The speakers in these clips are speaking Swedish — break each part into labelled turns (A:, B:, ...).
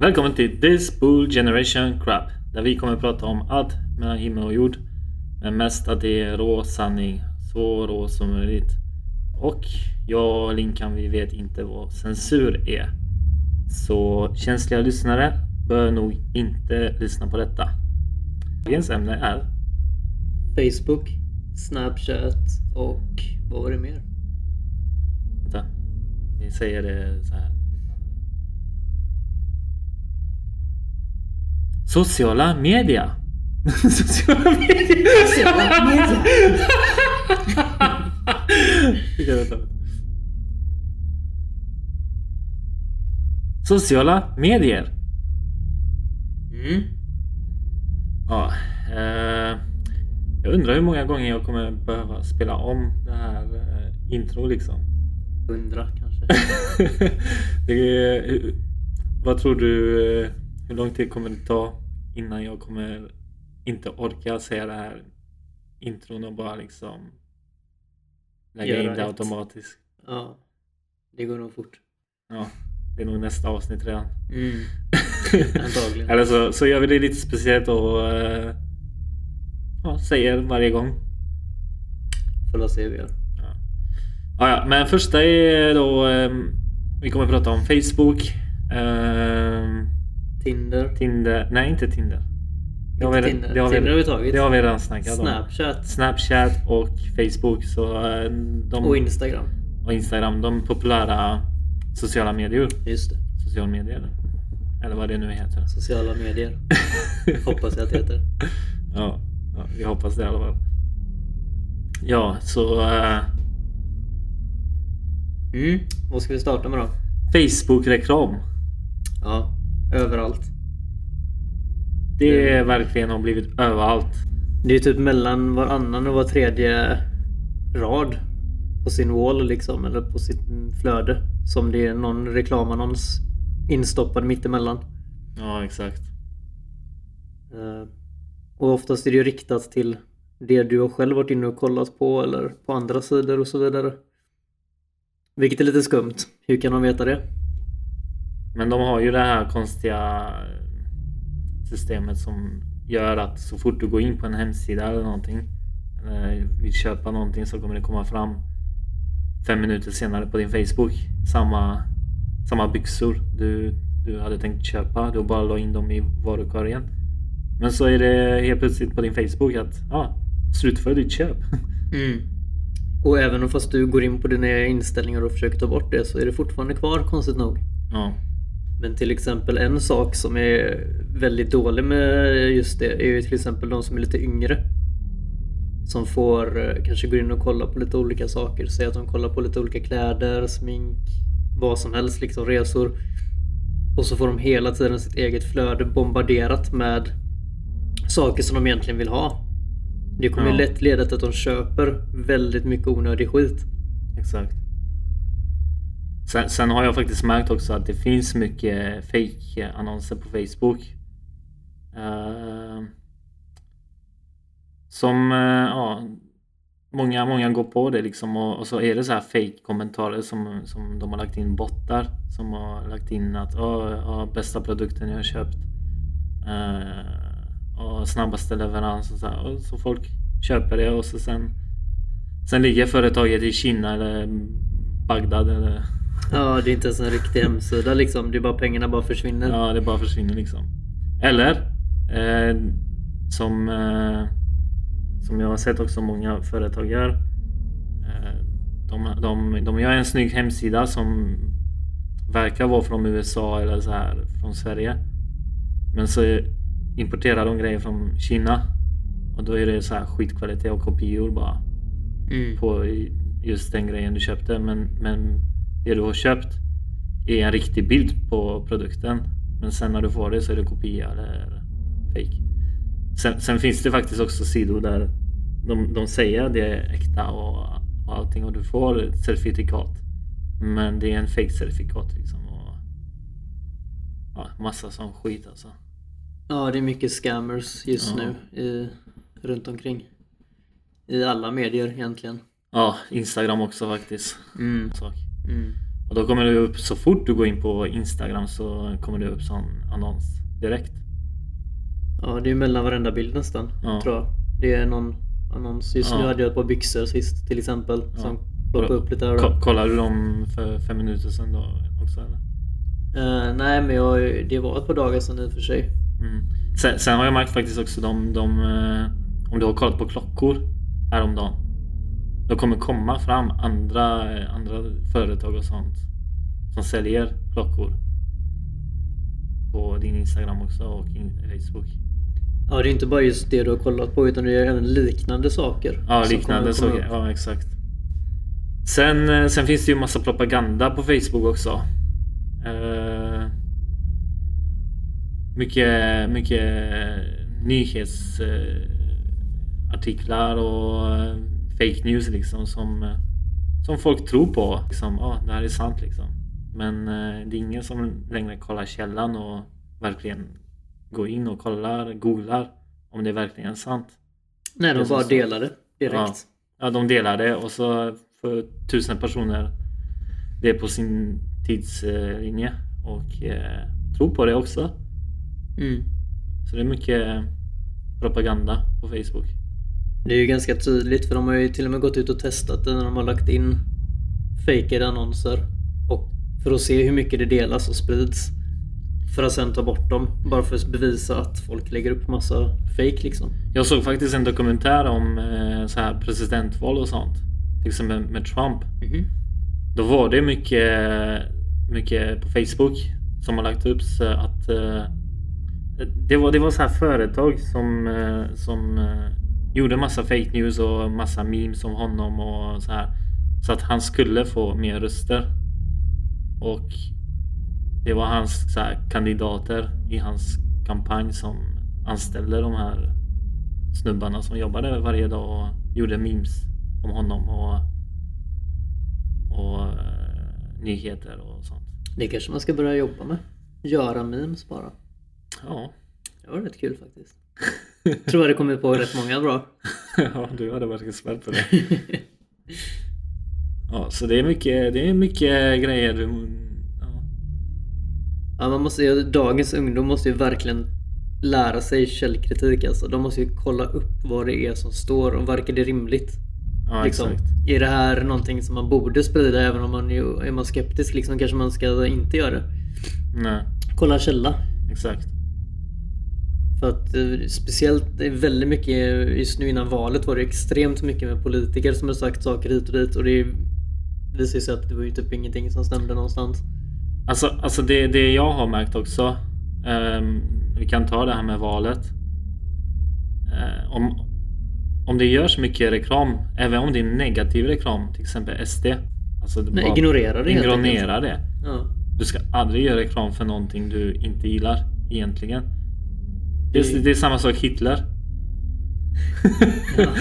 A: Välkommen till This Bull Generation Crap. Där vi kommer att prata om allt mellan himmel och jord. Men mest att det är rå sanning. Så rå som möjligt. Och jag och Linkan vi vet inte vad censur är. Så känsliga lyssnare bör nog inte lyssna på detta. Dagens ämne är
B: Facebook, Snapchat och vad var det mer?
A: Vänta. Vi säger det så här. Sociala media. Sociala media.
B: Sociala
A: vänta. Sociala medier.
B: Mm.
A: Ja, eh, jag undrar hur många gånger jag kommer behöva spela om det här eh, intro liksom.
B: Hundra kanske.
A: är, vad tror du, eh, hur lång tid kommer det ta innan jag kommer inte orka säga det här intron och bara liksom lägga
B: Göra
A: in det
B: ett.
A: automatiskt?
B: Ja, det går nog fort.
A: Ja, det är nog nästa avsnitt redan.
B: Mm. Antagligen.
A: Eller så, så gör vi det lite speciellt och eh, ja, säger varje gång.
B: Får se hur vi gör.
A: Ja. Ja, ja, men första är då ehm, vi kommer att prata om Facebook. ehm,
B: Tinder.
A: Tinder. Nej, inte Tinder. Det har vi,
B: Tinder.
A: Det har vi,
B: Tinder har vi tagit.
A: Det har vi redan snackat om.
B: Snapchat
A: Snapchat och Facebook. Så, eh, de,
B: och Instagram.
A: och Instagram. De populära sociala medier.
B: Just det.
A: Social medier. Eller vad det nu heter.
B: Sociala medier. Hoppas jag att det heter.
A: Ja, ja, vi hoppas det i alla fall. Ja, så eh,
B: Mm. Vad ska vi starta med då?
A: Facebook-reklam.
B: Ja, överallt.
A: Det är verkligen har blivit överallt.
B: Det är typ mellan varannan och var tredje rad på sin wall liksom, eller på sitt flöde. Som det är någon reklamannons instoppad mittemellan.
A: Ja, exakt.
B: Eh, och oftast är det ju riktat till det du har själv varit inne och kollat på eller på andra sidor och så vidare. Vilket är lite skumt. Hur kan de veta det?
A: Men de har ju det här konstiga systemet som gör att så fort du går in på en hemsida eller någonting eller vill köpa någonting så kommer det komma fram fem minuter senare på din Facebook samma, samma byxor du, du hade tänkt köpa. Du bara la in dem i varukorgen. Men så är det helt plötsligt på din Facebook att ja, slutför ditt köp.
B: Och även om fast du går in på dina inställningar och försöker ta bort det så är det fortfarande kvar konstigt nog.
A: Ja,
B: Men till exempel en sak som är väldigt dålig med just det är ju till exempel de som är lite yngre. Som får eh, kanske gå in och kolla på lite olika saker. Säg att de kollar på lite olika kläder, smink, vad som helst, liksom resor. Och så får de hela tiden sitt eget flöde bombarderat med saker som de egentligen vill ha. Det kommer
A: Ja.
B: lätt leda till att de köper väldigt mycket onödig skit.
A: exakt. Sen, sen har jag faktiskt märkt också att det finns mycket fake annonser på Facebook. Eh, som, eh, ja, många, många går på det liksom och, och så är det så här fake kommentarer som, som de har lagt in bottar som har lagt in att "Ja, ja, bästa produkten jag har köpt. Eh, och snabbaste leverans och så här. Och så folk köper det och så sen Sen ligger företaget i Kina eller Bagdad eller
B: Ja, det är inte ens en riktig hemsida liksom. Det är bara pengarna bara försvinner.
A: Ja, det bara försvinner liksom. Eller eh, som, eh, som jag har sett också många företag gör. Eh, de, de, de gör en snygg hemsida som verkar vara från USA eller så här från Sverige. Men så importerar de grejer från Kina. Och då är det så här skitkvalitet och kopior bara
B: Mm.
A: på just den grejen du köpte. Men, men det du har köpt är en riktig bild på produkten. Men sen när du får det så är det kopia eller fake. Sen, sen finns det faktiskt också sidor där de, de säger att det är äkta och, och allting och du får ett certifikat. Men det är en fake certifikat liksom. Och, ja, massa sån skit alltså.
B: Ja, det är mycket scammers just
A: Ja.
B: nu i, runt omkring. I alla medier egentligen.
A: Ja, Instagram också faktiskt.
B: Mm. Mm.
A: Och då kommer det upp, så fort du går in på Instagram så kommer det upp sån annons direkt.
B: Ja, det är mellan varenda bild nästan.
A: Ja.
B: Tror jag. Det är någon annons. Just
A: Ja.
B: nu hade jag ett par byxor sist till exempel.
A: Ja.
B: Som ploppade upp lite här och
A: Ko-
B: där.
A: Kollar du dem för fem minuter sedan då också eller?
B: Eh, nej, men jag, det var ett par dagar sedan i och för sig.
A: Mm. Sen, sen har jag märkt faktiskt också de, de eh, om du har kollat på klockor häromdagen. Då kommer komma fram andra, eh, andra företag och sånt som säljer klockor. På din Instagram också och in, Facebook.
B: Ja, det är inte bara just det du har kollat på utan det är även liknande saker.
A: Ja, liknande saker.
B: upp.
A: Ja, exakt. Sen, eh, sen finns det ju massa propaganda på Facebook också. Eh, mycket, mycket nyhetsartiklar och eh, fake news liksom som, eh, som folk tror på. Liksom, ja, det här är sant liksom. Men eh, det är ingen som längre kollar källan och verkligen går in och kollar, googlar om det är verkligen sant.
B: Nej, de
A: är
B: bara
A: så.
B: delar det direkt.
A: Ja. Ja, de delar det och så för tusen personer det är på sin tidslinje och eh, tror på det också.
B: Mm.
A: Så det är mycket propaganda på Facebook.
B: Det är ju ganska tydligt för de har ju till och med gått ut och testat det när de har lagt in fejkade annonser. Och för att se hur mycket det delas och sprids. För att sen ta bort dem. Bara för att bevisa att folk lägger upp massa fake liksom.
A: Jag såg faktiskt en dokumentär om eh, så här presidentval och sånt. Till exempel med Trump.
B: Mhm.
A: Då var det mycket, mycket på Facebook som har lagt upp så att eh, det var, det var så här företag som, eh, som eh, gjorde massa fake news och massa memes om honom och så här. Så att han skulle få mer röster. Och det var hans så här, kandidater i hans kampanj som anställde de här snubbarna som jobbade varje dag och gjorde memes om honom och, och uh, nyheter och sånt.
B: Det kanske man ska börja jobba med. Göra memes bara.
A: Ja,
B: Det var rätt kul faktiskt. Tror jag det kommer på rätt många bra.
A: ja du hade varit expert på det. Ja, så det är mycket, det är mycket grejer. Du, ja.
B: Ja, man måste, ju- dagens ungdom måste ju verkligen lära sig källkritik alltså. De måste ju kolla upp vad det är som står och verkar det rimligt.
A: Ja,
B: liksom,
A: exakt.
B: är det här någonting som man borde sprida även om man ju, är man skeptisk liksom kanske man ska inte göra det.
A: Nej,
B: Kolla källa.
A: exakt.
B: För att eh, speciellt väldigt mycket just nu innan valet var det extremt mycket med politiker som har sagt saker hit och dit och det visar sig att det var ju typ ingenting som stämde någonstans.
A: Alltså, alltså det, det jag har märkt också. ehm, vi kan ta det här med valet. Eh, om, om det görs mycket reklam, även om det är negativ reklam, till exempel SD. Alltså
B: Nej, ignorera det
A: Ignorera det.
B: Ja.
A: Du ska aldrig göra reklam för någonting du inte gillar egentligen. Det är, det är samma sak Hitler.
B: Ja.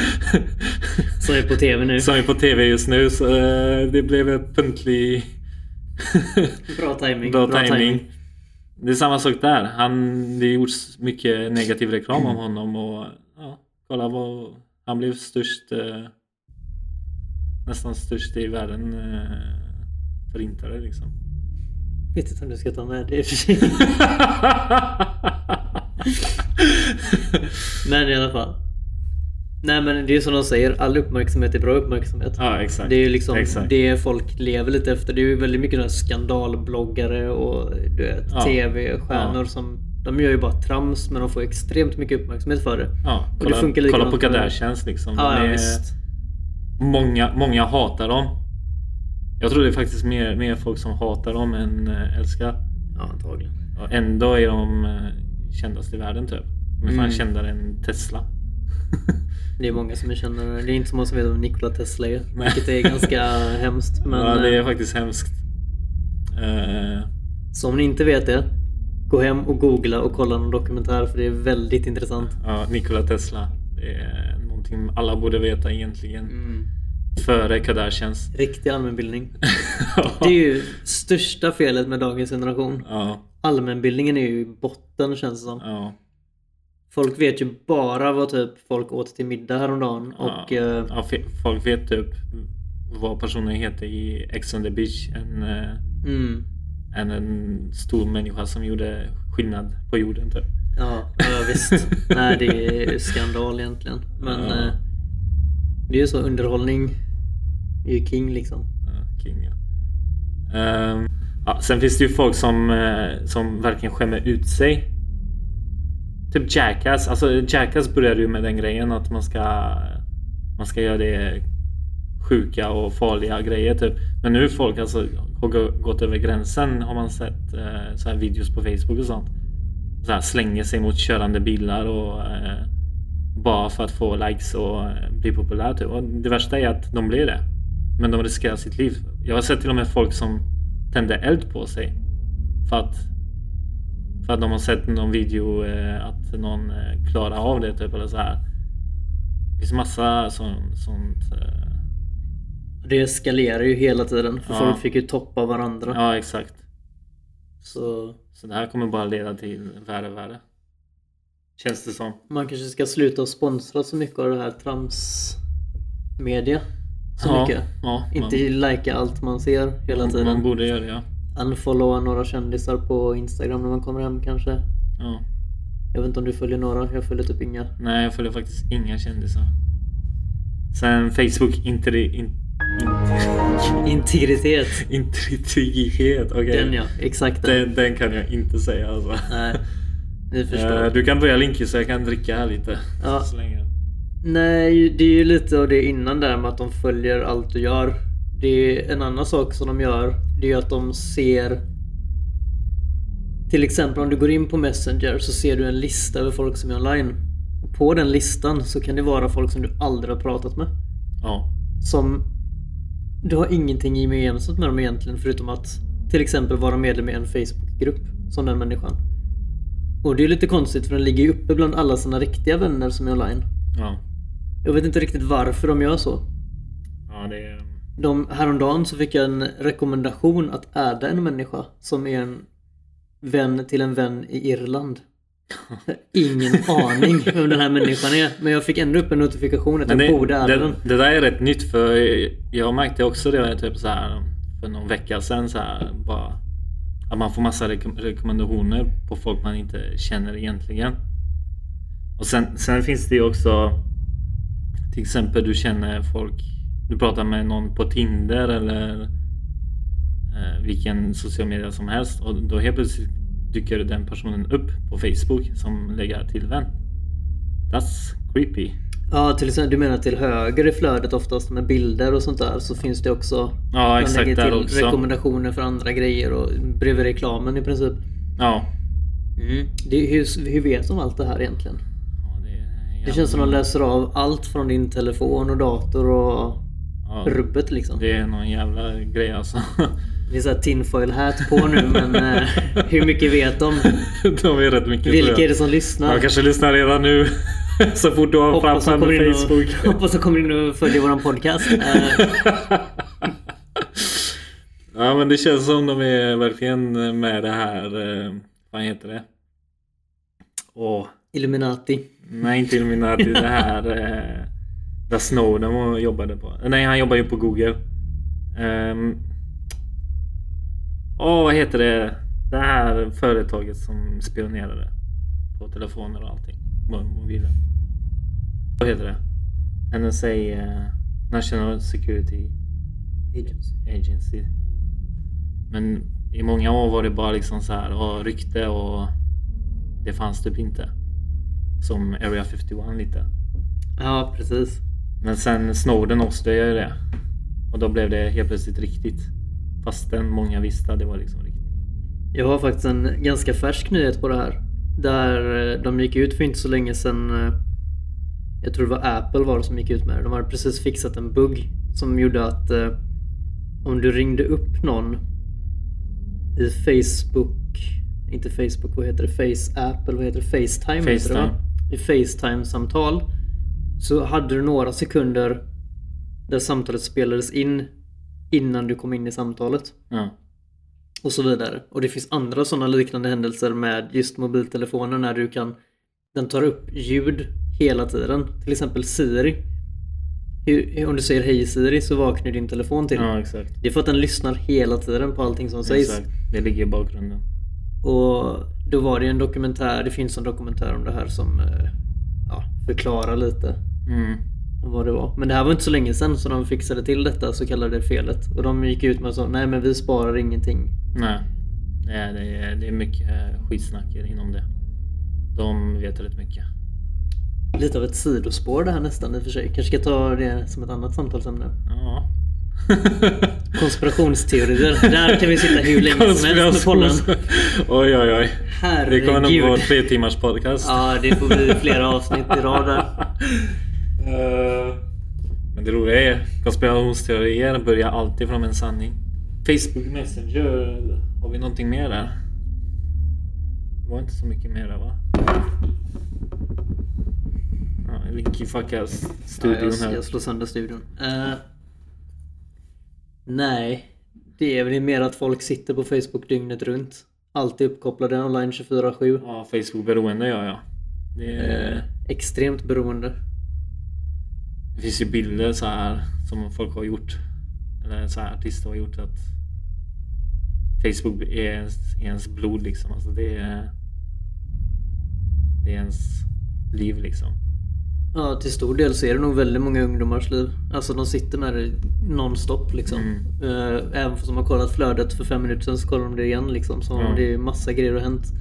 B: Som är på TV nu.
A: Som är på TV just nu så eh, det blev en punktlig
B: Bra timing.
A: bra timing. Det är samma sak där. Han, det gjorts mycket negativ reklam om honom och ja, kolla vad han blev störst eh, nästan störst i världen eh, förintare liksom.
B: Vet inte om du ska ta med det i och för sig. Men i alla fall. Nej men det är som de säger, all uppmärksamhet är bra uppmärksamhet.
A: ja exakt.
B: Det är ju liksom
A: exakt.
B: det folk lever lite efter. Det är ju väldigt mycket skandalbloggare och du vet,
A: Ja.
B: tv-stjärnor
A: Ja.
B: som de gör ju bara trams men de får extremt mycket uppmärksamhet för det.
A: Ja,
B: det
A: kolla,
B: funkar
A: kolla på Kardashians liksom.
B: Ja,
A: är-
B: visst.
A: Många, många hatar dem. Jag tror det är faktiskt mer, mer folk som hatar dem än äh, älskar.
B: Ja antagligen.
A: Och ändå är de äh, kändast i världen typ. De är fan
B: Mm.
A: kändare än Tesla.
B: Det är många som är kända. Det är inte så många som vet vem Nikola Tesla är.
A: Nej.
B: Vilket är ganska hemskt. Men
A: ja, det är
B: eh,
A: faktiskt hemskt. Eh,
B: så om ni inte vet det, gå hem och googla och kolla någon dokumentär för det är väldigt intressant.
A: ja, Nikola Tesla. Det är någonting alla borde veta egentligen.
B: Mm.
A: Före Kardashians.
B: Riktig allmänbildning. Det är ju största felet med dagens generation.
A: ja,
B: Allmänbildningen är ju i botten känns det som.
A: ja.
B: Folk vet ju bara vad typ folk åt till middag häromdagen och
A: ja,
B: eh,
A: ja, fe- folk vet typ vad personen heter i Ex on the beach. En, eh,
B: mm,
A: en, en stor människa som gjorde skillnad på jorden typ.
B: ja, ja visst. Nej det är skandal egentligen. Men
A: Ja.
B: eh, det är ju så underhållning är ju king liksom.
A: Ja, king ja. Um, ja. Sen finns det ju folk som, eh, som verkligen skämmer ut sig. Typ Jackass. Alltså Jackass började ju med den grejen att man ska man ska göra det sjuka och farliga grejer typ. Men nu folk alltså har gått över gränsen har man sett eh, så här videos på Facebook och sånt. Så här, slänger sig mot körande bilar och eh, bara för att få likes och eh, bli populär typ. Och det värsta är att de blir det. Men de riskerar sitt liv. Jag har sett till och med folk som tänder eld på sig. För att för att de har sett någon video eh, att någon eh, klarar av det typ eller så här. Det finns massa sånt. sånt eh,
B: Det eskalerar ju hela tiden för
A: Ja.
B: folk fick ju toppa varandra.
A: ja exakt.
B: Så
A: Så det här kommer bara leda till värre och värre. Känns det som.
B: man kanske ska sluta att sponsra så mycket av det här tramsmedia. Så
A: ja,
B: mycket.
A: Ja,
B: Inte lika allt man ser hela
A: man,
B: tiden.
A: man borde göra det ja.
B: Unfollowa några kändisar på Instagram när man kommer hem kanske.
A: ja.
B: Jag vet inte om du följer några, jag följer typ inga.
A: Nej, jag följer faktiskt inga kändisar. Sen Facebook inte in, in,
B: Integritet.
A: integritet. Okej.
B: Den ja, exakt den.
A: Den, den kan jag inte säga alltså.
B: Nej, ni förstår.
A: Eh, Du kan börja Linky så jag kan dricka här lite.
B: Ja.
A: Så länge.
B: Nej, det är ju lite av det innan där med att de följer allt du gör. Det är en annan sak som de gör. Det är att de ser... Till exempel om du går in på Messenger så ser du en lista över folk som är online. På den listan så kan det vara folk som du aldrig har pratat med.
A: Ja.
B: Som du har ingenting gemensamt med dem egentligen förutom att till exempel vara medlem i en Facebookgrupp som den människan. Och det är lite konstigt för den ligger ju uppe bland alla sina riktiga vänner som är online.
A: Ja.
B: Jag vet inte riktigt varför de gör så.
A: Ja, det är...
B: De, häromdagen så fick jag en rekommendation att adda en människa som är en vän till en vän i Irland. Ingen aning vem den här människan är. Men jag fick ändå upp en notifikation att jag
A: det,
B: borde adda
A: det,
B: den.
A: det där är rätt nytt för jag märkte också det typ så här för någon vecka sedan så här bara att man får massa rekom- rekommendationer på folk man inte känner egentligen. Och sen, sen finns det ju också till exempel du känner folk du pratar med någon på Tinder eller eh, vilken social media som helst och då helt plötsligt dyker den personen upp på Facebook som lägger till vän. That's creepy.
B: Ja, till exempel, du menar till höger i flödet oftast med bilder och sånt där så finns det också
A: Ja, exakt
B: lägger till
A: också.
B: rekommendationer för andra grejer och bredvid reklamen i princip.
A: Ja.
B: Mm. Det, hur, hur vet de allt det här egentligen?
A: ja det,
B: Det känns som de läser av allt från din telefon och dator och
A: ja,
B: rubbet liksom.
A: Det är någon jävla grej alltså.
B: Det är såhär tinfoil hat på nu men eh, hur mycket vet de?
A: de är rätt mycket
B: Vilka är det som lyssnar?
A: De kanske lyssnar redan nu. så fort du har framför
B: kommer in och,
A: Facebook.
B: hoppas de kommer in och följer våran podcast. Eh,
A: ja men det känns som de är verkligen med det här. Eh, vad heter det? Åh,
B: Illuminati.
A: nej inte Illuminati. det här. Eh, där Snowden jobbade på. Nej han jobbar ju på Google. Ehm, Åh vad heter det? Det här företaget som spionerade på telefoner och allting. Mobilen. Vad heter det? NSA eh, National Security
B: Agency.
A: Agency. Men i många år var det bara liksom så här och rykte och det fanns typ inte. Som Area 51 lite.
B: Ja precis.
A: Men sen Snowden avslöjade det. Och då blev det helt plötsligt riktigt. Fastän många visste att det var liksom riktigt.
B: Jag har faktiskt en ganska färsk nyhet på det här. Där eh, de gick ut för inte så länge sedan. eh, Jag tror det var Apple var det som gick ut med det. De hade precis fixat en bugg som gjorde att eh, om du ringde upp någon i Facebook, inte Facebook, vad heter det? Face App eller vad heter det? Facetime. Heter det? I Facetime-samtal så hade du några sekunder där samtalet spelades in innan du kom in i samtalet
A: Ja.
B: Och så vidare. Och det finns andra sådana liknande händelser med just mobiltelefoner när du kan den tar upp ljud hela tiden. Till exempel Siri. Hur, om du säger hej Siri så vaknar din telefon till.
A: Ja, exakt.
B: Det är för att den lyssnar hela tiden på allting som sägs.
A: exakt. Det ligger i bakgrunden.
B: Och då var det en dokumentär, det finns en dokumentär om det här som eh, ja, förklarar lite
A: Mm.
B: Vad det var. Men det här var inte så länge sedan så de fixade till detta så kallade felet. Och de gick ut med sa nej men vi sparar ingenting.
A: Nej. Det är, det, är, det är mycket skitsnack inom det. De vet rätt mycket.
B: Lite av ett sidospår det här nästan i och för sig. Kanske ska ta det som ett annat samtalsämne.
A: Ja.
B: Konspirationsteorier. Där kan vi sitta hur länge som helst med podden.
A: Oj, oj, oj. Det kommer nog
B: Herregud.
A: gå tre timmars podcast.
B: Ja, det får bli flera avsnitt i rad där.
A: Eh, Men det roliga är konspirationsteorier börjar alltid från en sanning. Facebook Messenger, har vi någonting mer där? Det var inte så mycket mer där va? Ja, Linky fuckar
B: Ja,
A: studion
B: jag,
A: här.
B: jag slår sönder studion. Eh, nej, det är väl mer att folk sitter på Facebook dygnet runt. Alltid uppkopplade online 24-7.
A: Ja, Facebook-beroende gör jag. Det, är,
B: Eh, extremt beroende.
A: Det finns ju bilder så här som folk har gjort. Eller så här artister har gjort att Facebook är ens, ens blod liksom. Alltså det är, det är ens liv liksom.
B: Ja, till stor del så är det nog väldigt många ungdomars liv. Alltså de sitter med det nonstop liksom.
A: Mm.
B: Eh, Även fast de har kollat flödet för fem minuter sedan så kollar de det igen liksom. Så
A: Ja.
B: det är massa grejer har hänt.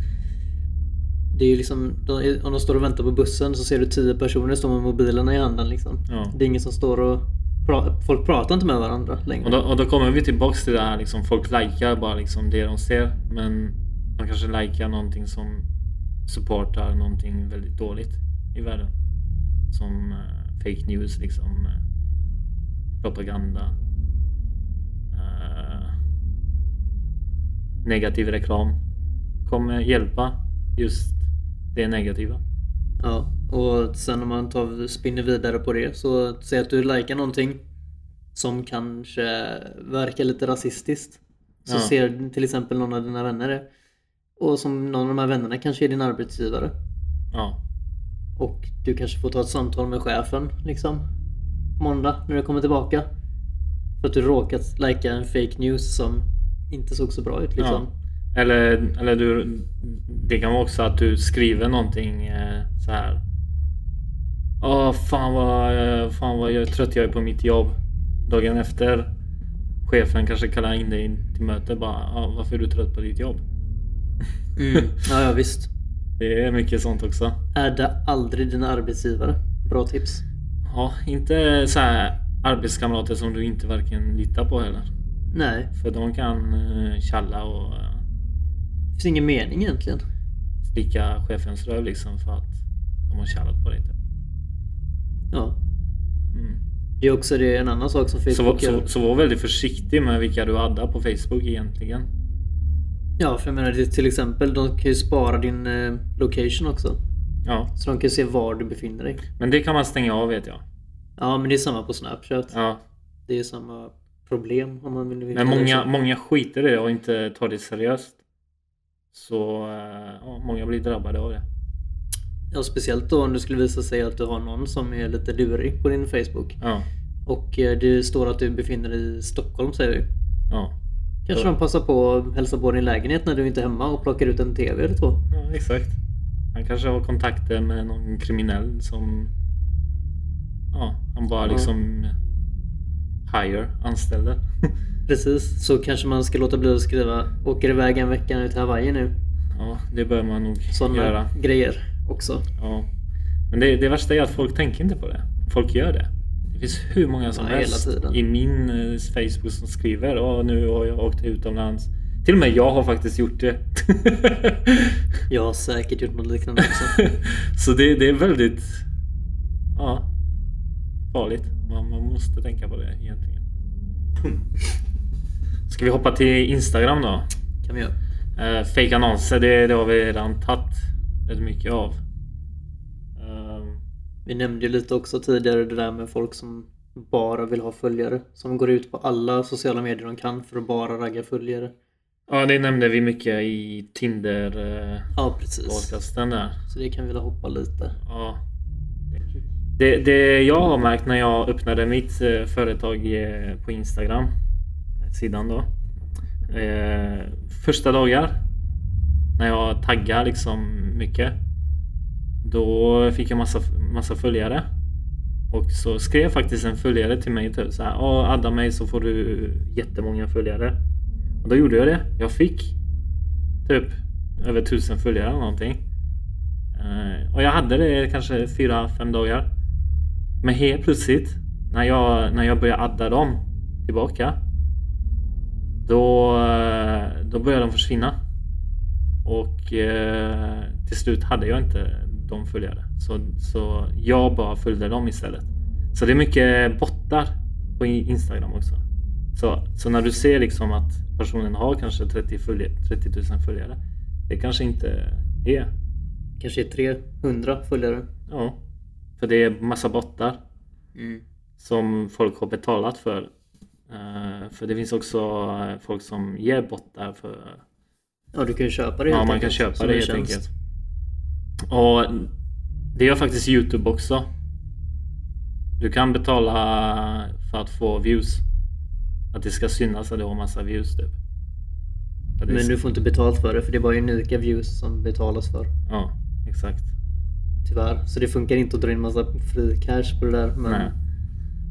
B: Det är ju liksom, de, om de står och väntar på bussen så ser du tio personer stå med mobilerna i handen liksom.
A: Ja.
B: Det är ingen som står och pra, folk pratar inte med varandra längre.
A: Och då, och då kommer vi tillbaks till det här liksom, folk likar bara liksom det de ser. Men de kanske likar någonting som supportar någonting väldigt dåligt i världen. Som eh, fake news liksom. eh, propaganda. eh, negativ reklam. Kommer hjälpa just det negativa.
B: Ja, och sen om man tar, spinner vidare på det så säg att du likar någonting som kanske verkar lite rasistiskt. Så
A: Ja.
B: ser till exempel någon av dina vänner det. Och som någon av de här vännerna kanske är din arbetsgivare.
A: Ja,
B: Och du kanske får ta ett samtal med chefen liksom. Måndag när du kommer tillbaka. För att du råkat lika en fake news som inte såg så bra ut liksom.
A: Ja. Eller, eller du, det kan vara också att du skriver någonting eh, så här. Åh fan vad, eh, fan vad jag, trött jag är på mitt jobb. Dagen efter chefen kanske kallar in dig till möte bara. "Ja, varför är du trött på ditt jobb?
B: Mm. Ja, ja visst.
A: Det är mycket sånt också.
B: Adda aldrig dina arbetsgivare. Bra tips.
A: Ja, inte så här arbetskamrater som du inte verkligen litar på heller.
B: Nej,
A: För de kan eh, tjalla och
B: det finns ingen mening egentligen.
A: slicka chefens röv liksom för att de har tjallat på dig. typ.
B: Ja.
A: Mm.
B: Det är också det, en annan sak som
A: Så,
B: Facebook gör.
A: så, så var väldigt försiktig med vilka du addar på Facebook egentligen.
B: Ja, för jag menar det till exempel, de kan ju spara din eh, location också.
A: Ja,
B: Så de kan se var du befinner dig.
A: men det kan man stänga av vet jag.
B: Ja, men det är samma på Snapchat.
A: Ja,
B: Det är samma problem om man vill
A: men många, många skiter i det och inte tar det seriöst. Så eh, ja, många blir drabbade av det.
B: Ja, speciellt då om det skulle visa sig att du har någon som är lite lurig på din Facebook.
A: Ja,
B: Och eh, det står att du befinner dig i Stockholm säger vi.
A: ja,
B: Kanske de passar på att hälsa på din lägenhet när du inte är hemma och plockar ut en TV eller två.
A: ja exakt. Han kanske har kontakter med någon kriminell som Ja, han bara
B: Ja.
A: liksom hire anställda.
B: Precis, så kanske man ska låta bli att skriva åker iväg en vecka nu till Hawaii nu.
A: ja, det bör man nog
B: Sådana
A: göra.
B: grejer också.
A: Ja. Men det, det värsta är att folk tänker inte på det. Folk gör det. Det finns hur många som
B: Ja,
A: helst i min eh, Facebook som skriver Åh, nu har jag åkt utomlands. Till och med jag har faktiskt gjort det.
B: Jag har säkert gjort något liknande också.
A: Så det, det är väldigt ja, farligt. Man, man måste tänka på det egentligen. Ska vi hoppa till Instagram då?
B: kan vi göra.
A: Uh, fake annonser, det, det har vi redan tagit rätt mycket av. Ehm,
B: Vi nämnde ju lite också tidigare det där med folk som bara vill ha följare. Som går ut på alla sociala medier de kan för att bara ragga följare.
A: Ja, det nämnde vi mycket i Tinder-podcasten
B: Ja, precis.
A: där.
B: Så det kan vi väl hoppa lite.
A: Ja. Det, det jag har märkt när jag öppnade mitt eh, företag eh, på Instagram, eh, sidan då. Eh, första dagar när jag taggar liksom mycket. Då fick jag massa, massa följare. Och så skrev faktiskt en följare till mig typ så här. "Ja, adda mig så får du jättemånga följare. Och då gjorde jag det. Jag fick typ över tusen följare eller någonting. Eh, och jag hade det kanske fyra fem dagar. Men helt plötsligt när jag, när jag började adda dem tillbaka. Då, eh, då började de försvinna. Och eh, till slut hade jag inte de följare. Så, så jag bara följde dem istället. Så det är mycket bottar på Instagram också. Så, så när du ser liksom att personen har kanske 30, följe, 30 000 följare. Det kanske inte är.
B: Kanske är 300 följare.
A: Ja. För det är massa bottar som folk har betalat för. Eh, för det finns också eh, folk som ger bottar för
B: Ja, du kan ju köpa det
A: Ja, man kan köpa det helt
B: tjänst.
A: enkelt. Och det gör faktiskt Youtube också. Du kan betala för att få views. Att det ska synas att du har massa views typ.
B: Men du får inte betalt för det för det är bara unika views som betalas för.
A: Ja, exakt.
B: Tyvärr. Så det funkar inte att dra in massa fri cash på det där. Men
A: Nej.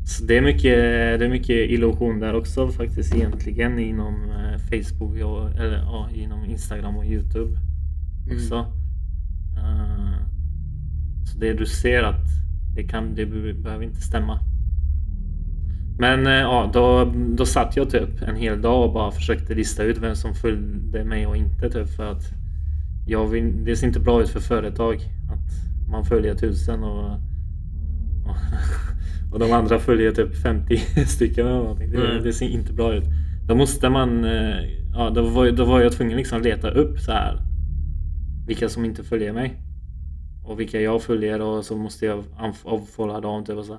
A: Så det är mycket, det är mycket illusion där också faktiskt egentligen inom eh, Facebook och, eller ja, inom Instagram och Youtube också. Eh, så det du ser att det, kan, det be- behöver inte stämma. Men eh, ja, då, då satt jag typ en hel dag och bara försökte lista ut vem som följde mig och inte typ för att jag vill, det ser inte bra ut för företag att man följer tusen och, och, och de andra följer typ 50 stycken eller någonting. Det,
B: Nej.
A: det ser inte bra ut. Då måste man, eh, ja då var, då var jag tvungen liksom leta upp så här vilka som inte följer mig. Och vilka jag följer och så måste jag avfollowa dem typ och så.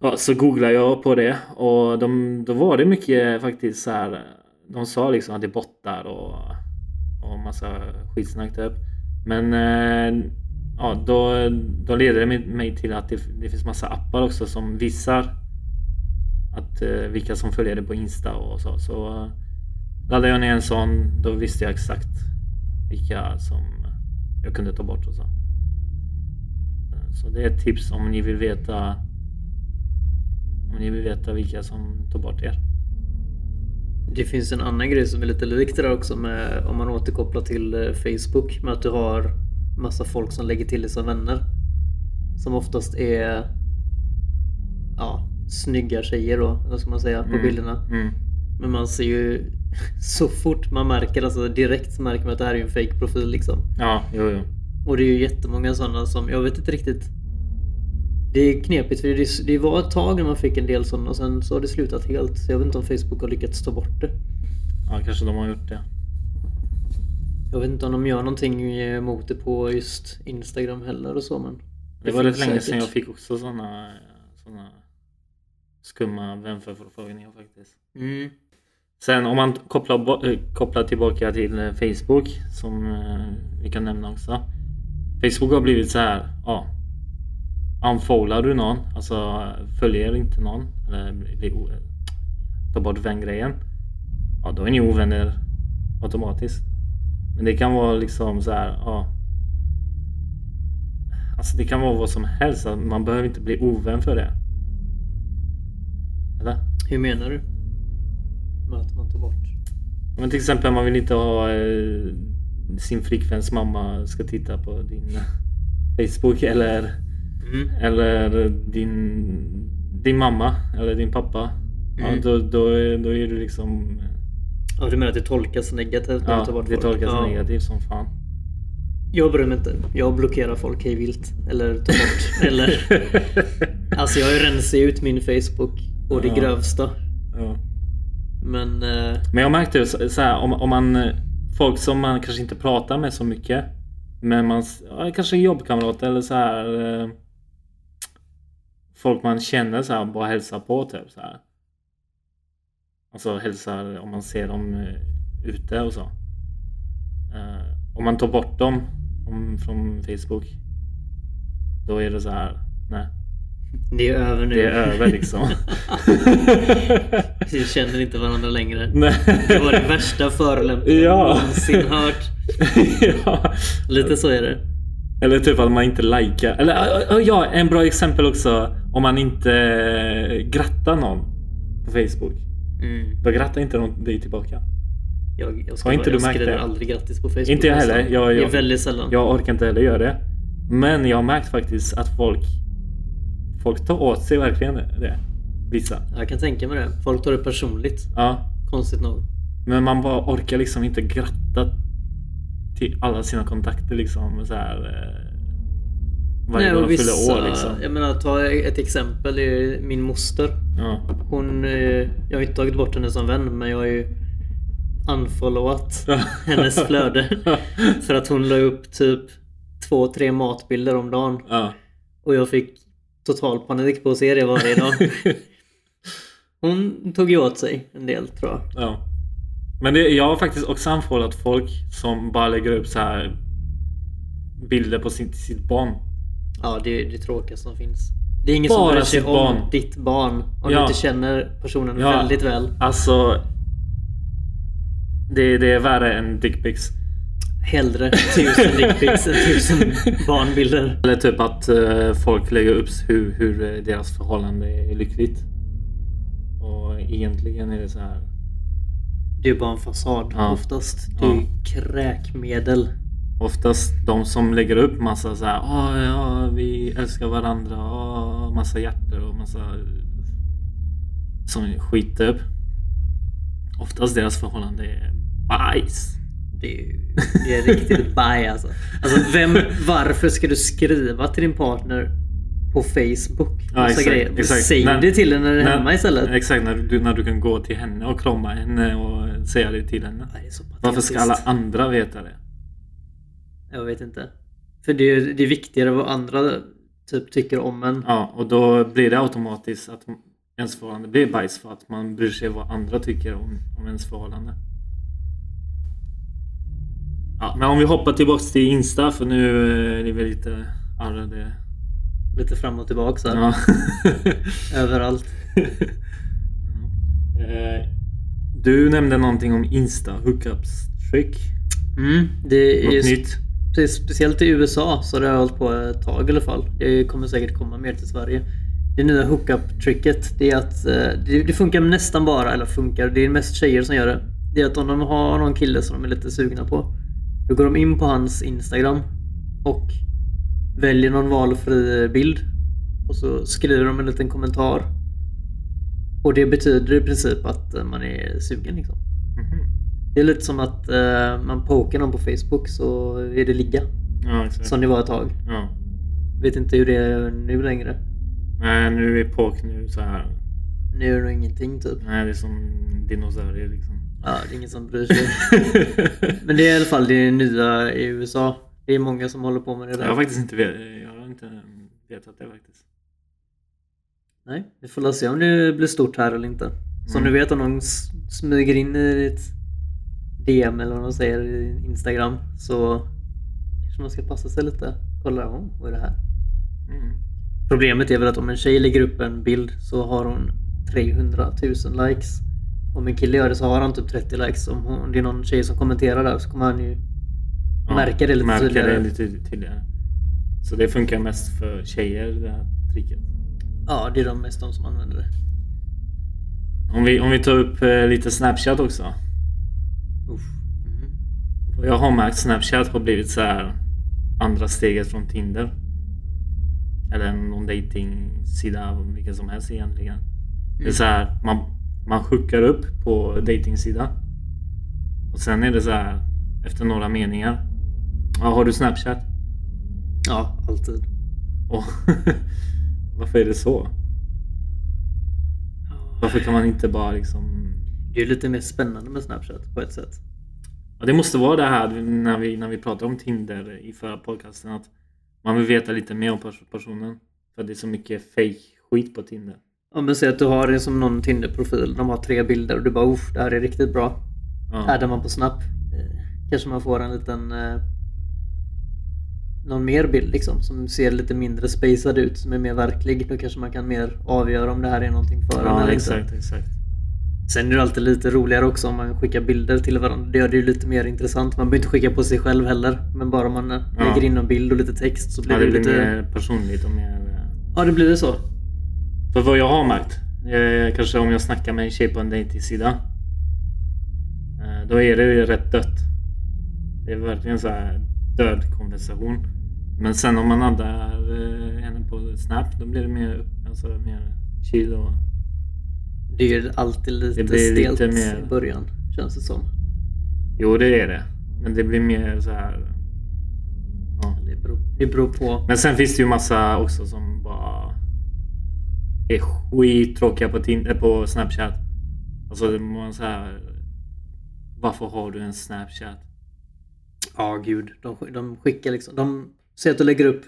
A: Ja, så googlade jag på det och de, då var det mycket faktiskt så här. De sa liksom att det är bottar och, och massa skitsnack typ. Men eh, ja, då, då leder det mig- till att det, det finns massa appar också som visar att eh, vilka som följer det på Insta och så. Så eh, laddade jag ner en sån, då visste jag exakt vilka som jag kunde ta bort och så. Eh, så det är ett tips om ni vill veta om ni vill veta vilka som tar bort er.
B: Det finns en annan grej som är lite lik det där också med om man återkopplar till eh, Facebook med att du har massa folk som lägger till dig som vänner. Som oftast är ja, snygga tjejer då, vad ska man säga, på
A: Mm.
B: bilderna.
A: Mm.
B: Men man ser ju så fort man märker, alltså direkt så märker man att det här är en fake profil liksom.
A: Ja, jo, jo.
B: Och det är ju jättemånga sådana som, jag vet inte riktigt. Det är knepigt för det, det var ett tag när man fick en del sådana och sen så har det slutat helt. Så jag vet inte om Facebook har lyckats ta bort det.
A: Ja, kanske de har gjort det.
B: Jag vet inte om de gör någonting emot det på just Instagram heller och så men.
A: Det var rätt
B: finns
A: länge
B: säkert.
A: sedan jag fick också såna, såna skumma vänförfrågningar faktiskt.
B: Mm.
A: Sen om man kopplar, eh, kopplar tillbaka till eh, Facebook som eh, vi kan nämna också. Facebook har blivit så här, ja. Unfollar du någon, alltså följer inte någon eller blir tar bort vän-grejen. Ja, då är ni ovänner automatiskt. Men det kan vara liksom så här, ja. Alltså det kan vara vad som helst, att man behöver inte bli ovän för det. Eller?
B: Hur menar du? Med att man tar bort?
A: Men till exempel man vill inte ha eh, sin flickväns mamma ska titta på din eh, Facebook eller,
B: Mm.
A: eller din, din mamma eller din pappa. Ja,
B: Mm.
A: då, då, är- då är du liksom...
B: Ja du menar att det tolkas negativt
A: Ja, det
B: folk?
A: tolkas
B: ja.
A: negativt som fan.
B: Jag bryr mig inte. Jag blockerar folk hej vilt. Eller tar bort. eller... Alltså jag rensar ut min Facebook. Och det
A: Ja.
B: grövsta.
A: ja.
B: Men... Eh,
A: Men jag märkte så så här, om, om man eh, folk som man kanske inte pratar med så mycket. Men man ja, kanske en jobbkamrat eller så här. Eh, folk man känner så här bara hälsar på typ så här. Alltså hälsar om man ser dem eh, ute och så. Eh, om man tar bort dem om, från Facebook. Då är det så här. Nej,
B: Det är över nu.
A: det är över liksom.
B: Vi känner inte varandra längre.
A: Nej.
B: Det var det värsta förolämpningen
A: Ja.
B: någonsin hört.
A: ja.
B: Lite så är det.
A: Eller typ att man inte likar. Eller ja, en bra exempel också. Om man inte grattar någon på Facebook.
B: Mm.
A: Då grattar inte någon dig tillbaka.
B: Jag, jag, ska
A: Har inte
B: jag
A: du märkt
B: skriver
A: det?
B: aldrig grattis på Facebook.
A: Inte jag heller. Jag-
B: Det är
A: jag-
B: väldigt sällan.
A: Jag orkar inte heller göra det. Men jag har märkt faktiskt att folk Folk tar åt sig verkligen det. Vissa.
B: Jag kan tänka mig det. Folk tar det personligt.
A: Ja.
B: Konstigt nog.
A: Men man bara orkar liksom inte gratta till alla sina kontakter liksom. Så här, eh, varje gång de fyller år liksom.
B: Jag menar, ta ett exempel. Det är min moster.
A: Ja.
B: Hon, eh, jag har inte tagit bort henne som vän men jag har ju unfollowat hennes flöde. För att hon la upp typ två, tre matbilder om dagen.
A: ja.
B: Och jag fick total panik på att se det varje dag. Hon tog ju åt sig en del tror jag.
A: ja. Men det, jag har faktiskt också anfallat folk som bara lägger upp så här bilder på sitt, sitt barn.
B: Ja, det är det tråkigaste som finns. Det är ingen
A: Bara
B: som bryr sig om
A: barn.
B: ditt barn om
A: Ja.
B: du inte känner personen
A: Ja.
B: väldigt väl.
A: Alltså. Det, det är värre än dickpics.
B: Hellre tusen dickpics än tusen barnbilder.
A: Eller typ att eh, folk lägger upp hur, hur deras förhållande är lyckligt. Och egentligen är det så här.
B: Det är bara en fasad
A: Ja.
B: oftast. Det är
A: Ja.
B: kräkmedel.
A: Oftast de som lägger upp massa så här. "Åh, ja, vi älskar varandra. Åh, massa hjärtor och massa som skiter upp. Oftast deras förhållande är bajs.
B: Det är, det är riktigt baj alltså. alltså vem, varför ska du skriva till din partner på Facebook?
A: Ja,
B: Massa
A: exakt,
B: grejer.
A: exakt.
B: Säg
A: När-
B: det till henne när du är hemma istället.
A: Exakt, när du, när du kan gå till henne och krama henne och säga det till henne.
B: Det.
A: Varför ska alla andra veta det?
B: Jag vet inte. För det är, det är viktigare vad andra typ tycker om en.
A: Ja, och då blir det automatiskt att ens förhållande blir bajs för att man bryr sig vad andra tycker om, om ens förhållande. Ja, men om vi hoppar tillbaks till Insta för nu är det väl lite arrade.
B: Lite fram och tillbaka här.
A: Ja.
B: Överallt.
A: Eh, Du nämnde någonting om Insta hookups trick.
B: Mm, det är
A: Något
B: ju
A: nytt.
B: Speciellt i USA så har det hållit på ett tag i alla fall. Det kommer säkert komma mer till Sverige. Det nya hookup-tricket det är att eh, det, funkar nästan bara, eller funkar, det är mest tjejer som gör det. Det är att om de har någon kille som de är lite sugna på. Då går de in på hans Instagram och väljer någon valfri bild. Och så skriver de en liten kommentar. Och det betyder i princip att man är sugen liksom.
A: Mhm.
B: Det är lite som att eh, man pokar någon på Facebook så är det ligga.
A: Ja, exakt.
B: Som det var ett tag.
A: Ja.
B: Vet inte hur det är nu längre.
A: Nej, nu är påk nu så här.
B: Nu är det nog ingenting typ.
A: Nej, det är som dinosaurier liksom.
B: Ja, det är ingen som bryr sig. Men det är i alla fall det nya i USA. Det är många som håller på med det
A: Jag har
B: där.
A: faktiskt inte vet, jag har inte vetat det faktiskt.
B: Nej, vi får se om det blir stort här eller inte. Som
A: Mm.
B: du vet om någon smyger in i ditt DM eller vad de säger i Instagram så kanske man ska passa sig lite. Kolla, oh, vad är det här?
A: Mm.
B: Problemet är väl att om en tjej lägger upp en bild så har hon 300 000 likes. Om en kille gör det så har han typ 30 likes. Om hon- om det är någon tjej som kommenterar där så kommer han ju
A: Ja,
B: märka det lite
A: märka
B: tydligare.
A: det lite tydligare. Så det funkar mest för tjejer det här tricket.
B: Ja, det är de mest de som använder det.
A: Om vi, om vi tar upp eh, lite Snapchat också. Och Jag har märkt Snapchat har blivit så här andra steget från Tinder. Eller någon dating-sida, vilken som helst egentligen. Det är så här, man, man hookar upp på datingsida Och sen är det så här efter några meningar. Ja, har du Snapchat?
B: Ja, alltid.
A: Och varför är det så? Varför kan man inte bara liksom...
B: Det är lite mer spännande med Snapchat på ett sätt.
A: Ja, det måste vara det här när vi, när vi pratade om Tinder i förra podcasten. Att man vill veta lite mer om pers- personen. För det är så mycket fake skit på Tinder.
B: Om men säg att du har det som någon Tinder-profil. De har tre bilder och du bara uff, det här är riktigt bra.
A: Ja.
B: Addar man på Snap eh, kanske man får en liten eh, någon mer bild liksom som ser lite mindre spacad ut, som är mer verklig. Då kanske man kan mer avgöra om det här är någonting för en
A: Ja,
B: eller
A: exakt,
B: inte.
A: exakt.
B: Sen är det alltid lite roligare också om man skickar bilder till varandra. Det gör det ju lite mer intressant. Man behöver inte skicka på sig själv heller. Men bara man eh,
A: Ja.
B: lägger in en bild och lite text så blir
A: Ja,
B: det,
A: det blir
B: lite...
A: mer personligt och mer... eh,
B: Ja, det blir det så.
A: För vad jag har märkt, eh, kanske om jag snackar med en tjej på en dejtingsida. Då är det ju rätt dött. Det är verkligen så här död konversation. Men sen om man addar henne på Snap, då blir det mer, alltså, mer chill och...
B: Det är ju alltid lite
A: Det blir lite
B: stelt
A: mer-
B: i början, känns det som.
A: Jo, det är det. Men det blir mer så här... Ja.
B: Det beror, det beror på.
A: Men sen finns det ju massa också som bara är skittråkiga på, äh, på Snapchat. Alltså man så här. Varför har du en Snapchat?
B: Ja, gud. De, de skickar liksom... De säger att du lägger upp...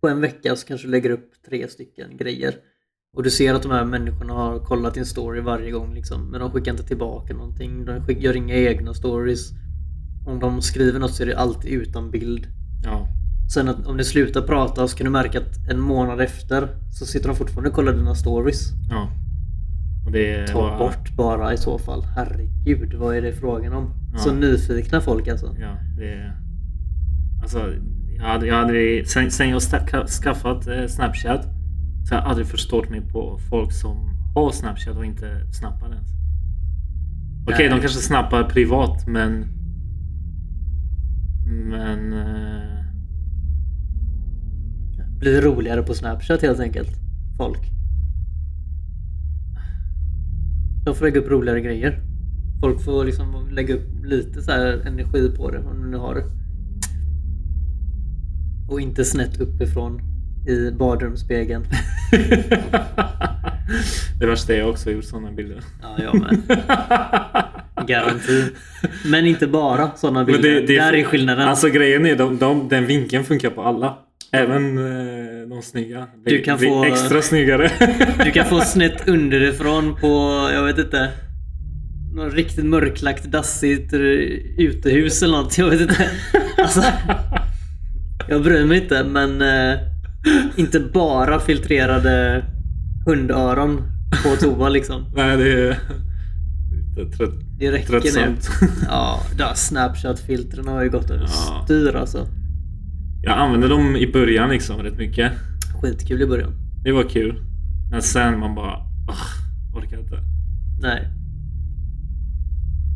B: På en vecka så kanske du lägger upp tre stycken grejer. Och du ser att de här människorna har kollat din story varje gång liksom. Men de skickar inte tillbaka någonting. De skick, gör inga egna stories. Om de skriver något så är det alltid utan bild.
A: Ja.
B: Sen att om ni slutar prata så kan du märka att en månad efter så sitter de fortfarande och kollar dina stories.
A: ja. Och det är
B: Ta
A: bara-
B: bort bara i så fall. Herregud, vad är det frågan om?
A: Ja.
B: Så nyfikna folk alltså.
A: Ja, det är... Alltså, jag hade, jag hade, sen, sen jag skaffat eh, Snapchat så har jag aldrig förstått mig på folk som har Snapchat och inte snappar ens. Okej,
B: Nej.
A: de kanske snappar privat men... Men... Eh,
B: Blir roligare på Snapchat helt enkelt. Folk. De får lägga upp roligare grejer. Folk får liksom lägga upp lite så här energi på det om de nu har det. Och inte snett uppifrån i badrumsspegeln.
A: det värsta är jag också gjort sådana bilder.
B: Ja, jag med. Garanti. Men inte bara sådana bilder.
A: det- det-
B: Där är skillnaden.
A: Alltså grejen är de, de, den vinkeln funkar på alla. Även eh, de snygga.
B: Du kan få-
A: Extra snyggare.
B: Du kan få snett underifrån på, jag vet inte. Något riktigt mörklagt dassigt eh, utehus eller något. Jag vet inte. Alltså, jag bryr mig inte men eh, inte bara filtrerade hundöron på toa liksom.
A: Nej, det är lite trött,
B: Det räcker nu.
A: tröttsamt.
B: Ja, där Snapchat-filtren har ju gått över
A: Ja.
B: styr alltså.
A: Jag använde dem i början liksom rätt mycket.
B: Skitkul i början.
A: Det var kul. Men sen man bara... ah, orkar inte.
B: Nej.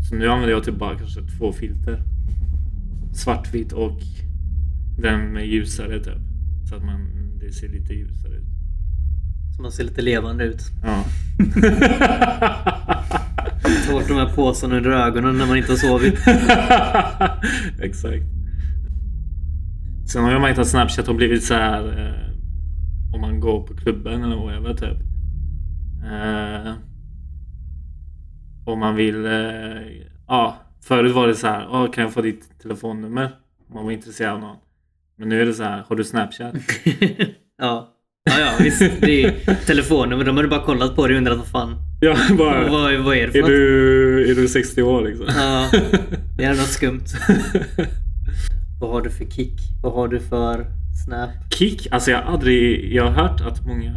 A: Så nu använder jag typ bara kanske två filter. Svartvitt och den med ljusare typ. Så att man, det ser lite ljusare ut.
B: Så man ser lite levande ut.
A: Ja.
B: Ta bort de här påsarna under ögonen när man inte har sovit.
A: Exakt. Sen har jag märkt att Snapchat har blivit så här eh, om man går på klubben eller whatever typ. Eh, om man vill, eh, ja förut var det så här, "Åh, kan jag få ditt telefonnummer? Om man var intresserad av någon. Men nu är det så här, har du Snapchat?
B: ja. Ja, ja visst. Det är telefonnummer. De hade bara kollat på det och undrat vad fan.
A: Ja, bara,
B: Vad, vad är det för
A: är
B: något?
A: du, är du 60 år liksom?
B: Ja, det är något skumt. Vad har du för kick? Vad har du för snap?
A: Kick? Alltså jag har aldrig, jag har hört att många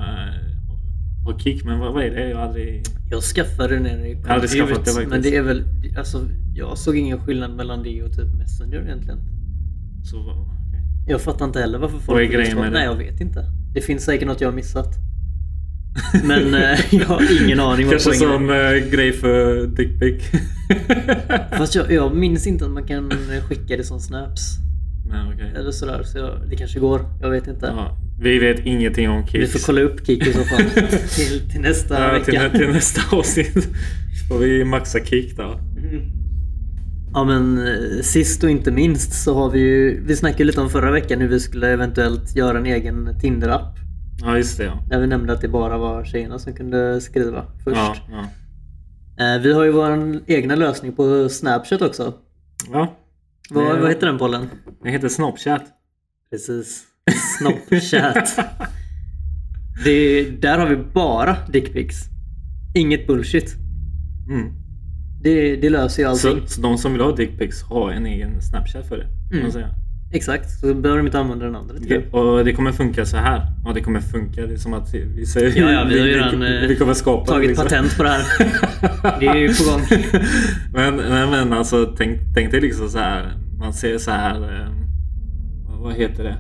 A: har kick, men vad, vad är det? Jag har aldrig...
B: Jag skaffade det när det kom
A: aldrig skaffat
B: ut,
A: det faktiskt.
B: Men det är väl, alltså jag såg ingen skillnad mellan det och typ Messenger egentligen.
A: Så.
B: Jag fattar inte heller varför folk...
A: Vad är grejen med det?
B: Nej, jag vet inte. Det finns säkert något jag har missat. Men eh, jag har ingen aning vad
A: Kanske
B: poängen
A: som
B: är.
A: eh, grej för dickpic.
B: Fast jag, jag minns inte att man kan skicka det som snaps.
A: Nej, okej.
B: Eller sådär. Så jag, det kanske går. Jag vet inte.
A: Ja, vi vet ingenting om
B: Vi
A: kicks.
B: får kolla upp Kik i så fall. till, till nästa
A: Ja,
B: vecka.
A: till, till nästa avsnitt får vi maxa kick då.
B: Ja men eh, sist och inte minst så har vi ju, vi snackade lite om förra veckan hur vi skulle eventuellt göra en egen Tinder-app.
A: Ja, just det. Ja.
B: Där vi nämnde att det bara var tjejerna som kunde skriva först.
A: Ja, ja.
B: Eh, Vi har ju vår egna lösning på Snapchat också.
A: ja.
B: Vad,
A: Det-
B: vad heter den pollen?
A: Det heter Snapchat.
B: Precis. Snapchat. det, där har vi bara dickpics. Inget bullshit.
A: Mm.
B: Det, det löser ju allting.
A: Så, så de som vill ha dickpics har en egen Snapchat för det.
B: Mm. Exakt, så behöver de inte använda den andra. jag.
A: Och det kommer funka så här. Ja, det kommer funka. Det är som att vi säger...
B: Ja, ja, vi har ju redan
A: vi, vi kommer skapa
B: tagit
A: liksom.
B: patent på det här. Det är ju på gång.
A: men, men, men alltså tänk, tänk dig liksom så här. Man ser så här. Eh, vad heter det?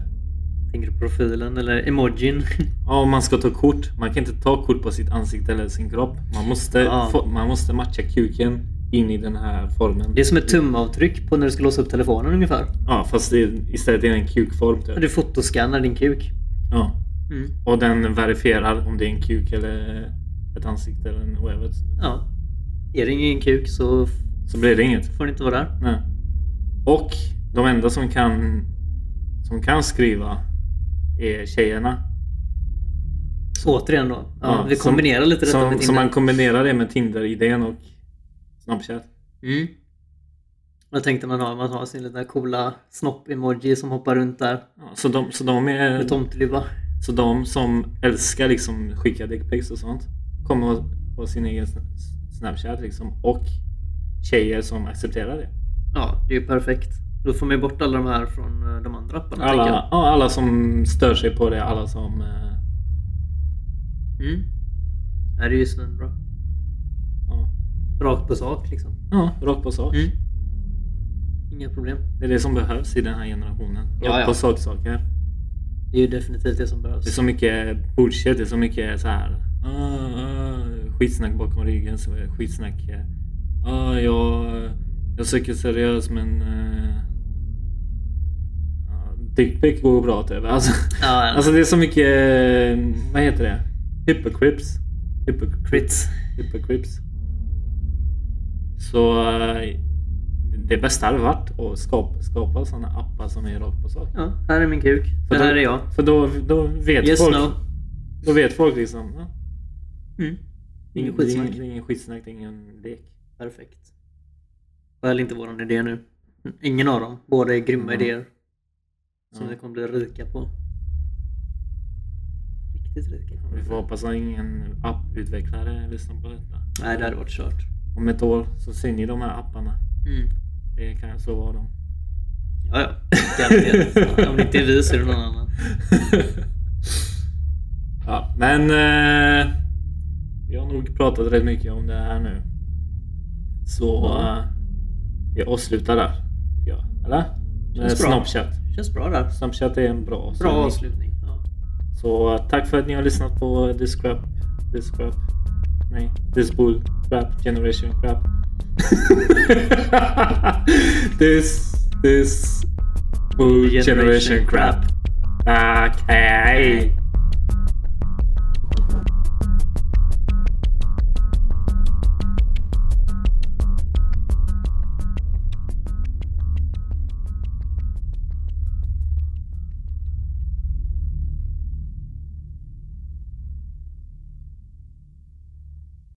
B: Tänker du profilen eller emojin?
A: Ja, om man ska ta kort. Man kan inte ta kort på sitt ansikte eller sin kropp. Man måste,
B: Ja.
A: få, man måste matcha kuken in i den här formen.
B: Det är som ett tumavtryck på när du ska låsa upp telefonen ungefär.
A: Ja, fast det, istället är det en kukform. Typ.
B: Du fotoskannar din kuk.
A: Ja.
B: Mm.
A: Och den verifierar om det är en kuk eller ett ansikte eller en whatever.
B: Ja. Är det ingen kuk så
A: Så blir det inget.
B: får det inte vara där.
A: Nej. Och de enda som kan som kan skriva är tjejerna.
B: Återigen då. Ja,
A: Ja,
B: vi
A: som-
B: kombinerar lite detta
A: Som,
B: med
A: så
B: Tinder.
A: man kombinerar det med Tinder-idén och Snapchat.
B: Mm. Vad tänkte man ha? Man har sin lilla coola snopp-emoji som hoppar runt där.
A: Ja, så, de, så, de är,
B: Med tomtelubba.
A: så de som älskar liksom skicka dickpics och sånt kommer att ha sin egen sn- Snapchat liksom. Och tjejer som accepterar det.
B: Ja, det är ju perfekt. Då får man ju bort alla de här från eh, de andra apparna.
A: Alla,
B: jag.
A: ja, alla som stör sig på det, alla som... eh,
B: Mm. Det är ju svinbra. Rakt på sak liksom.
A: ja rakt på sak.
B: Mm. Inga problem.
A: Det är det som behövs i den här generationen. Rakt
B: Ja, ja.
A: på sak saker.
B: Det är ju definitivt det som behövs.
A: Det är så mycket bullshit, det är så mycket så här. Ah, ah, skitsnack bakom ryggen, så skitsnack. eh, Ah, jag, jag söker seriöst men... Uh, Dickpic går bra typ. Alltså,
B: Ja,
A: alltså det är så mycket... eh, Vad heter det? Hypocrites. Hypocrites. Hypocrites. Så eh, det bästa hade varit att skapa, skapa sådana appar som är rakt på sak.
B: ja, här är min kuk.
A: För
B: Det
A: då-
B: här är jag.
A: För då, då vet
B: Yes,
A: folk.
B: no.
A: Då vet folk liksom. Ja,
B: Mm. Ingen skitsnack.
A: det är ingen skitsnack, det är ingen lek.
B: Perfekt. Skäl inte våran idé nu. Ingen av dem. Båda är grymma
A: Mm.
B: idéer. Som vi kommer bli rika på. Riktigt rika
A: Vi får hoppas att ingen apputvecklare lyssnar på detta.
B: Nej, det hade varit kört.
A: Om ett år så ser ni de här apparna.
B: Mm.
A: Det kan så vara dem.
B: Ja, ja. Garanterat. Om det inte är vi så är det någon annan.
A: ja, men eh, vi har nog pratat rätt mycket om det här nu. Så
B: Ja.
A: eh, vi avslutar där. Jag. Eller? Med
B: Känns bra.
A: Snapchat.
B: Känns bra där.
A: Snapchat är en bra
B: Bra
A: avslutning.
B: Ja.
A: Så uh, tack för att ni har lyssnat på This Crap. This Bull Crap Generation Crap. this, this Bull
B: Generation
A: Generation Crap.
B: Crap.
A: Okej.